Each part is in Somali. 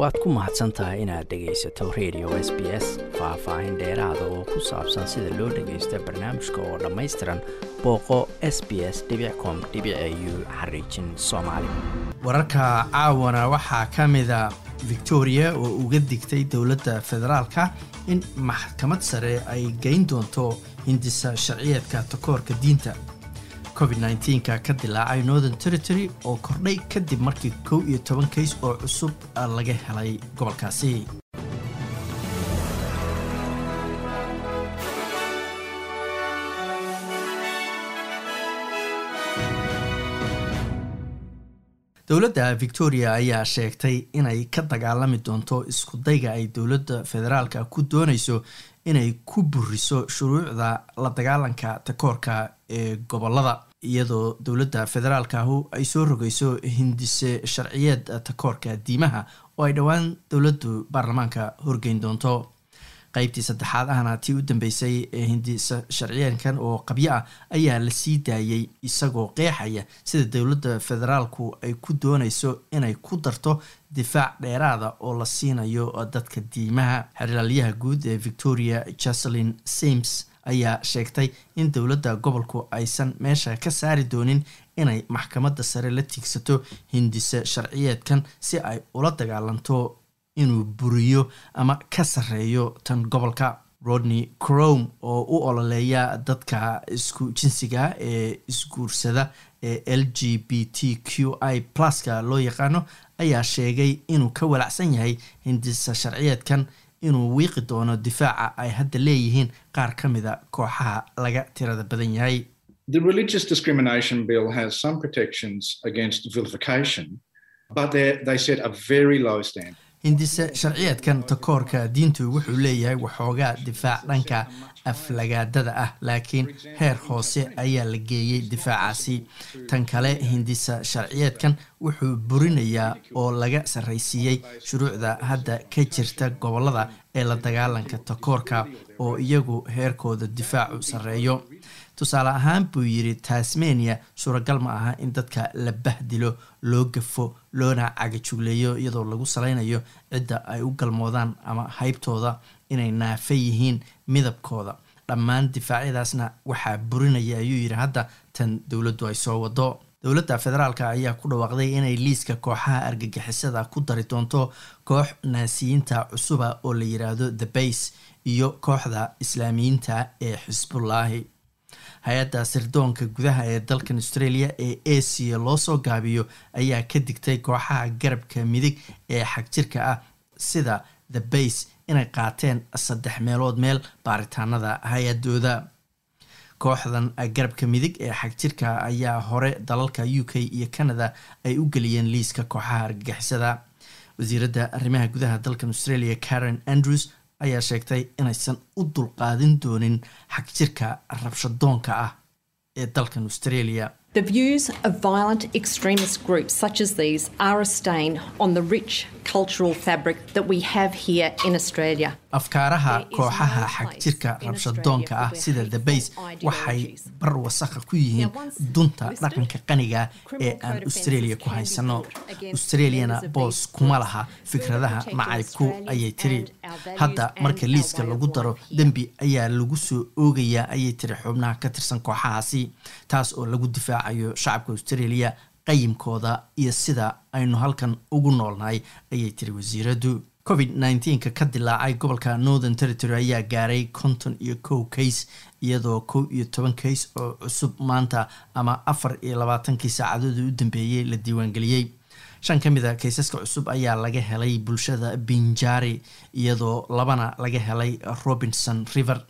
waad ku mahadsan tahay inaad dhegaysato radio s b s faah-faahin dheeraada oo ku saabsan sida loo dhagaysto barnaamijka oo dhammaystiran booqo s b s com u xariijin soomaali. Wararka caawana waxaa ka mida victoria oo uga digtay dowladda federaalka in maxkamad sare ay geyn doonto hindisa sharciyeedka takoorka diinta covid nka ka dilaacay northern territory oo kordhay kadib markii kow iyo toban kays oo cusub laga helay gobolkaasi. Dowladda victoria ayaa sheegtay inay ka dagaalami doonto iskudayga ay dowladda federaalka ku doonayso inay ku buriso shuruucda la dagaalanka takoorka ee gobollada iyadoo dowladda federaalkahu ay soo rogayso hindise sharciyeed takoorka diimaha oo ay dhowaan dowladdu baarlamaanka horgeyn doonto. Qeybtii saddexaad ahna tii u dambeysay ee hindisa sharciyeedkan oo qabyo ah ayaa la sii daayey isagoo qeexaya sida dowladda federaalku ay ku doonayso inay ku darto difaac dheeraada oo la siinayo dadka diimaha. Xeraalyaha guud ee victoria jaselin sims ayaa sheegtay in dowladda gobolku aysan meesha ka saari doonin inay maxkamadda sare la tiigsato hindise sharciyeedkan si ay ula dagaalanto inuu buriyo ama ka sarreeyo tan gobolka. Rodney crome oo u ololeeya dadka isku jinsiga ee isguursada ee l g b t q i pluska loo yaqaano ayaa sheegay inuu ka walacsan yahay hindisa sharciyeedkan inuu wiiqi doono difaaca ay hadda leeyihiin qaar ka mida kooxaha laga tirada badan yahay The religious discrimination bill has some protections against vilification, but they set a very low standard. Hindise sharciyeedkan takoorka diintu wuxuu leeyahay waxoogaa difaac dhanka aflagaadada ah laakiin heer hoose ayaa la geeyey difaacaasi. Tan kale hindisa sharciyeedkan wuxuu burinayaa oo laga sarraysiiyey shuruucda hadda ka jirta gobollada ee la dagaalanka takoorka oo iyagu heerkooda difaacu sarreeyo tusaale ahaan buu yidhi tasmania suuragal ma aha in dadka la bahdilo loo gafo loona cagajugleeyo iyadoo lagu salaynayo cidda ay u galmoodaan ama haybtooda inay naafa yihiin midabkooda. Dhammaan difaacyadaasna waxaa burinaya ayuu yidhi hadda tan dowladdu ay soo wado. Dowladda federaalk ayaa ku dhawaaqday inay liiska kooxaha argagixisada ku dari doonto koox naasiyiinta cusuba oo la yiraahdo the base iyo kooxda islaamiyiinta ee xisbullaahi hay'adda sirdoonka gudaha ee dalkan australia ee asia loo soo gaabiyo ayaa ka digtay kooxaha garabka midig ee xagjirka ah sida the base inay qaateen saddex meelood meel baaritaanada hay'adooda kooxdan garabka midig ee xagjirka ayaa hore dalalka u k iyo canada ay u geliyeen liiska kooxaha argagixisada. Wasiiradda arrimaha gudaha dalkan australia karen andrews ayaa sheegtay inaysan u dulqaadin doonin xagjirka rabshadoonka ah ee dalkan australia. The views of violent extremist groups such as these are a stain on the rich cultural fabric that we have here in Australia. afkaaraha kooxaha xagjirka rabshadoonka ah sida the base waxay bar wasakha ku yihiin dunta dhaqanka qaniga ee aan australia ku haysano. australiana boos kuma laha fikradaha nacaybku ayay tiri. hadda marka liiska lagu daro dembi ayaa lagu soo oogayaa ayay tiri xubnaha ka tirsan kooxahaasi taas oo lagu difaacayo shacabka australia qayimkooda iyo sida aynu halkan ugu noolnahay ayay tiri wasiiraddu covid nka ka dilaacay gobolka northern territory ayaa gaaray konton iyo kow kays iyadoo kow iyo toban kays oo cusub maanta ama afar iyo labaatankii saacadoodii u dambeeyey la diiwaangeliyey shan ka mid a kaysaska cusub ayaa laga helay bulshada binjari iyadoo labana laga helay robinson river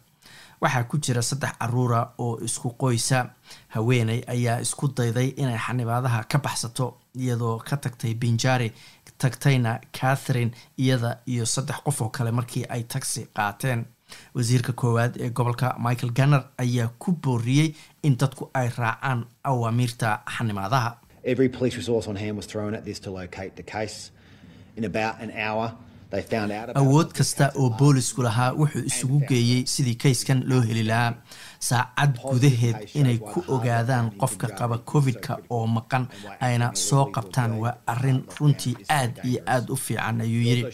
waxaa ku jira saddex caruura oo isku qoysa. Haweeney ayaa isku dayday inay xanibaadaha ka baxsato iyadoo ka tagtay binjari tagtayna catherine iyada iyo saddex qof oo kale markii ay taxi qaateen. Wasiirka koowaad ee gobolka michael ganner ayaa ku booriyey in dadku ay raacaan awaamiirta xanimaadaha Awood kasta oo boolisku lahaa wuxuu isugu geeyey sidii kayskan loo heli lahaa. Saacad gudaheed inay ku ogaadaan qofka qaba covid-ka oo maqan ayna soo qabtaan waa arrin runtii aad iyo aad u fiican ayuu yidhi.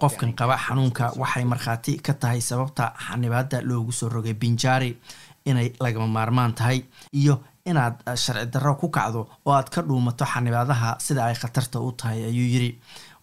Qofkan qaba xanuunka waxay markhaati ka tahay sababta xanibaadda loogu soo rogay binjaari inay lagama maarmaan tahay iyo inaad sharci darro ku kacdo oo aad ka dhuumato xanibaadaha sida ay khatarta u tahay ayuu yidhi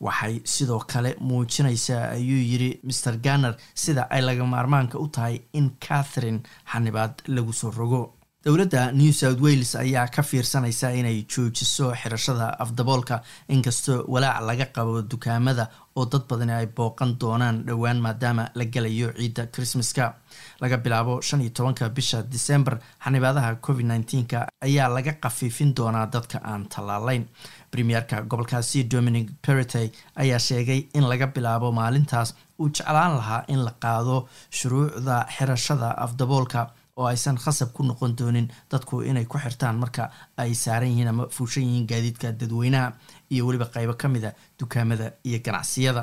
waxay sidoo kale muujinaysaa ayuu yidhi maer ganer sida ay laga maarmaanka u tahay in catherine xanibaad lagu soo rogo dowladda new south wales ayaa ka fiirsanaysa inay joojiso xirashada afdaboolka inkastoo walaac laga qabo dukaamada oo dad badani ay booqan doonaan dhowaan maadaama la gelayo ciidda christmaska. Laga bilaabo shan iyo tobanka bisha december xanibaadaha covid nneteen-ka ayaa laga khafiifin doonaa dadka aan tallaalayn. Premierka gobolkaasi dominic peretey ayaa sheegay in laga bilaabo maalintaas uu jeclaan lahaa in la qaado shuruucda xirashada afdaboolka oo aysan khasab ku noqon doonin dadku inay ku xirtaan marka ay saaran yihiin ama fuushan yihiin gaadiidka dadweynaha iyo weliba qaybo ka mida dukaamada iyo ganacsiyada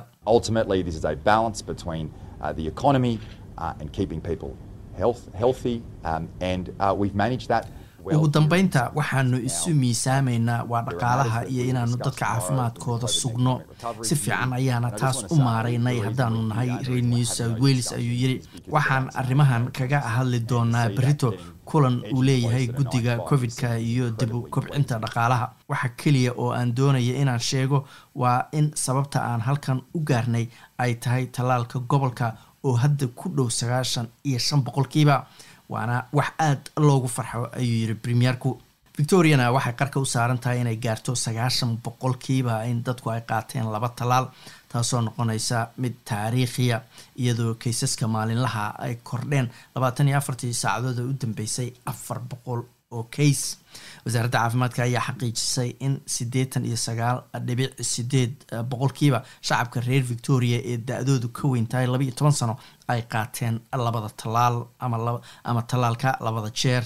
ugu dambeynta waxaanu isu miisaamaynaa waa dhaqaalaha iyo inaanu dadka caafimaadkooda sugno. si fiican ayaana taas u maaraynay haddaanu nahay reer new south wales ayuu yidhi waxaan arrimahan kaga hadli doonaa berito kulan uu leeyahay guddiga covid-ka iyo dib u kobcinta dhaqaalaha. Waxa keliya oo aan doonaya inaan sheego waa in sababta aan halkan u gaarnay ay tahay tallaalka gobolka oo hadda ku dhow sagaashan iyo shan boqolkiiba waana wax aad loogu farxo ayuu yidhi premierku. Victoriana waxay qarka u saaran tahay inay gaarto sagaashan boqolkiiba in dadku ay qaateen laba tallaal taasoo noqonaysa mid taariikhiya iyadoo kaysaska maalinlaha ay kordheen. Labaatan iyo afartii saacadood oo u dambeysay afar boqol oo kays wasaaradda caafimaadka ayaa xaqiijisay in siddeetan iyo sagaal dhibic sideed boqolkiiba shacabka reer victoria ee da-doodu ka weyn tahay laba iyo toban sano ay qaateen labada tallaal ama tallaalka labada jeer.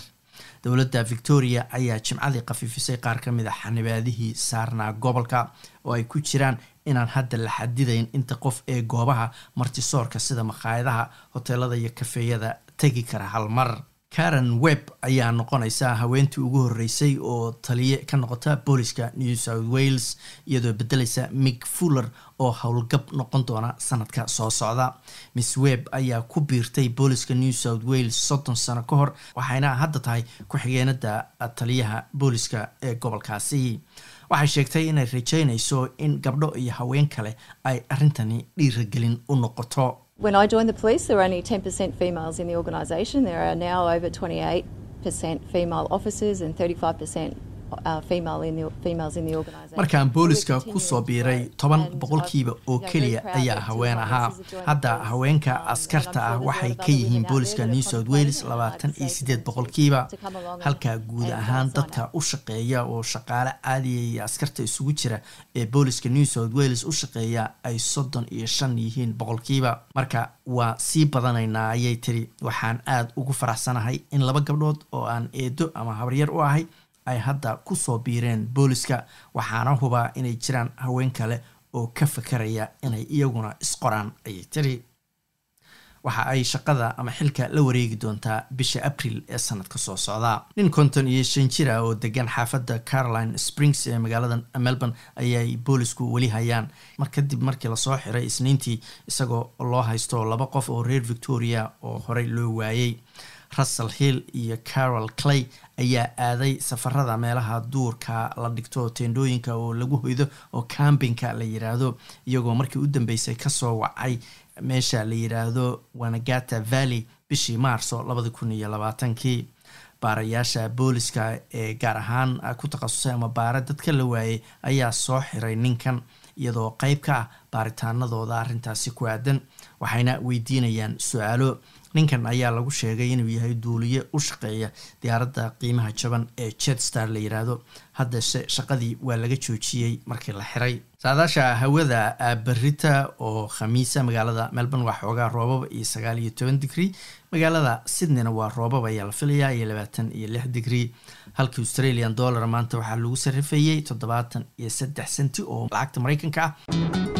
Dowladda victoria ayaa jimcadii khafiifisay qaar ka mid a xanibaadihii saarnaa gobolka oo ay ku jiraan inaan hadda la xadidayn inta qof ee goobaha martisoorka sida makhaayadaha hoteelada iyo kafeeyada tegi kara hal mar karen webb ayaa noqonaysa haweentii ugu horeysay oo taliye ka noqota booliska new south wales iyadoo bedelaysa mick fuller oo howlgab noqon doona sanadka soo socda. Miss webb ayaa ku biirtay booliska new south wales soddon sano ka hor waxayna hadda tahay ku-xigeenada taliyaha booliska ee gobolkaasi. Waxay sheegtay inay rajeynayso in gabdho iyo haween kale ay arrintani dhiiragelin u noqoto When I joined the police, there were only 10% females in the organisation. There are now over 28% female officers and 35% markaan booliska ku soo biiray toban boqolkiiba oo keliya ayaa haween ahaa. hadda haweenka askarta ah waxay ka yihiin booliska new south wales labaatan iyo sideed boqolkiiba. halka guud ahaan dadka u shaqeeya oo shaqaale caadiya iyo askarta isugu jira ee booliska new south wales u shaqeeya ay soddon iyo shan yihiin boqolkiiba. Marka waa sii badanaynaa ayay tiri waxaan aada ugu faraxsanahay in laba gabdhood oo aan eedo ama habaryar u ahay ay hadda ku soo biireen booliska waxaana hubaa inay jiraan haween kale oo ka fakaraya inay iyaguna isqoraan ayay tiri waxa ay shaqada ama xilka la wareegi doontaa bisha abril ee sanadka soo socda. Nin konton iyo shan jir ah oo degan xaafadda caroline springs ee magaalada melbourne ayay boolisku weli hayaan. Mar kadib markii la soo xiray isniintii isagoo loo haysto laba qof oo reer victoria oo horey loo waayey russell hill iyo carol clay ayaa aaday safarada meelaha duurka la dhigto teendhooyinka oo lagu hoydo oo cambinka la yiraahdo. Iyagoo markii u dambeysay ka soo wacay meesha la yiraahdo wanagata valley bishii maarso labadi kun iyo labaatankii baarayaasha booliska ee gaar ahaan ku takhasusay ama baara dadka la waayay ayaa soo xiray ninkan iyadoo qeyb ka ah baaritaanadooda arrintaasi ku aadan waxayna weydiinayaan su'aalo ninkan ayaa lagu sheegay inuu yahay duuliye u shaqeeya diyaaradda qiimaha jaban ee jetstar la yiraahdo. Haddase shaqadii waa laga joojiyey markii la xiray. Saadaasha hawada berita oo khamiisa magaalada melbourne waa xoogaa roobaba iyo sagaal iyo toban digrie magaalada sydneyna waa roobab ayaa la filayaa iyo labaatan iyo lix digrie halka australian dollar maanta waxaa lagu sarrifayey toddobaatan iyo saddex senti oo lacagta mareykanka ah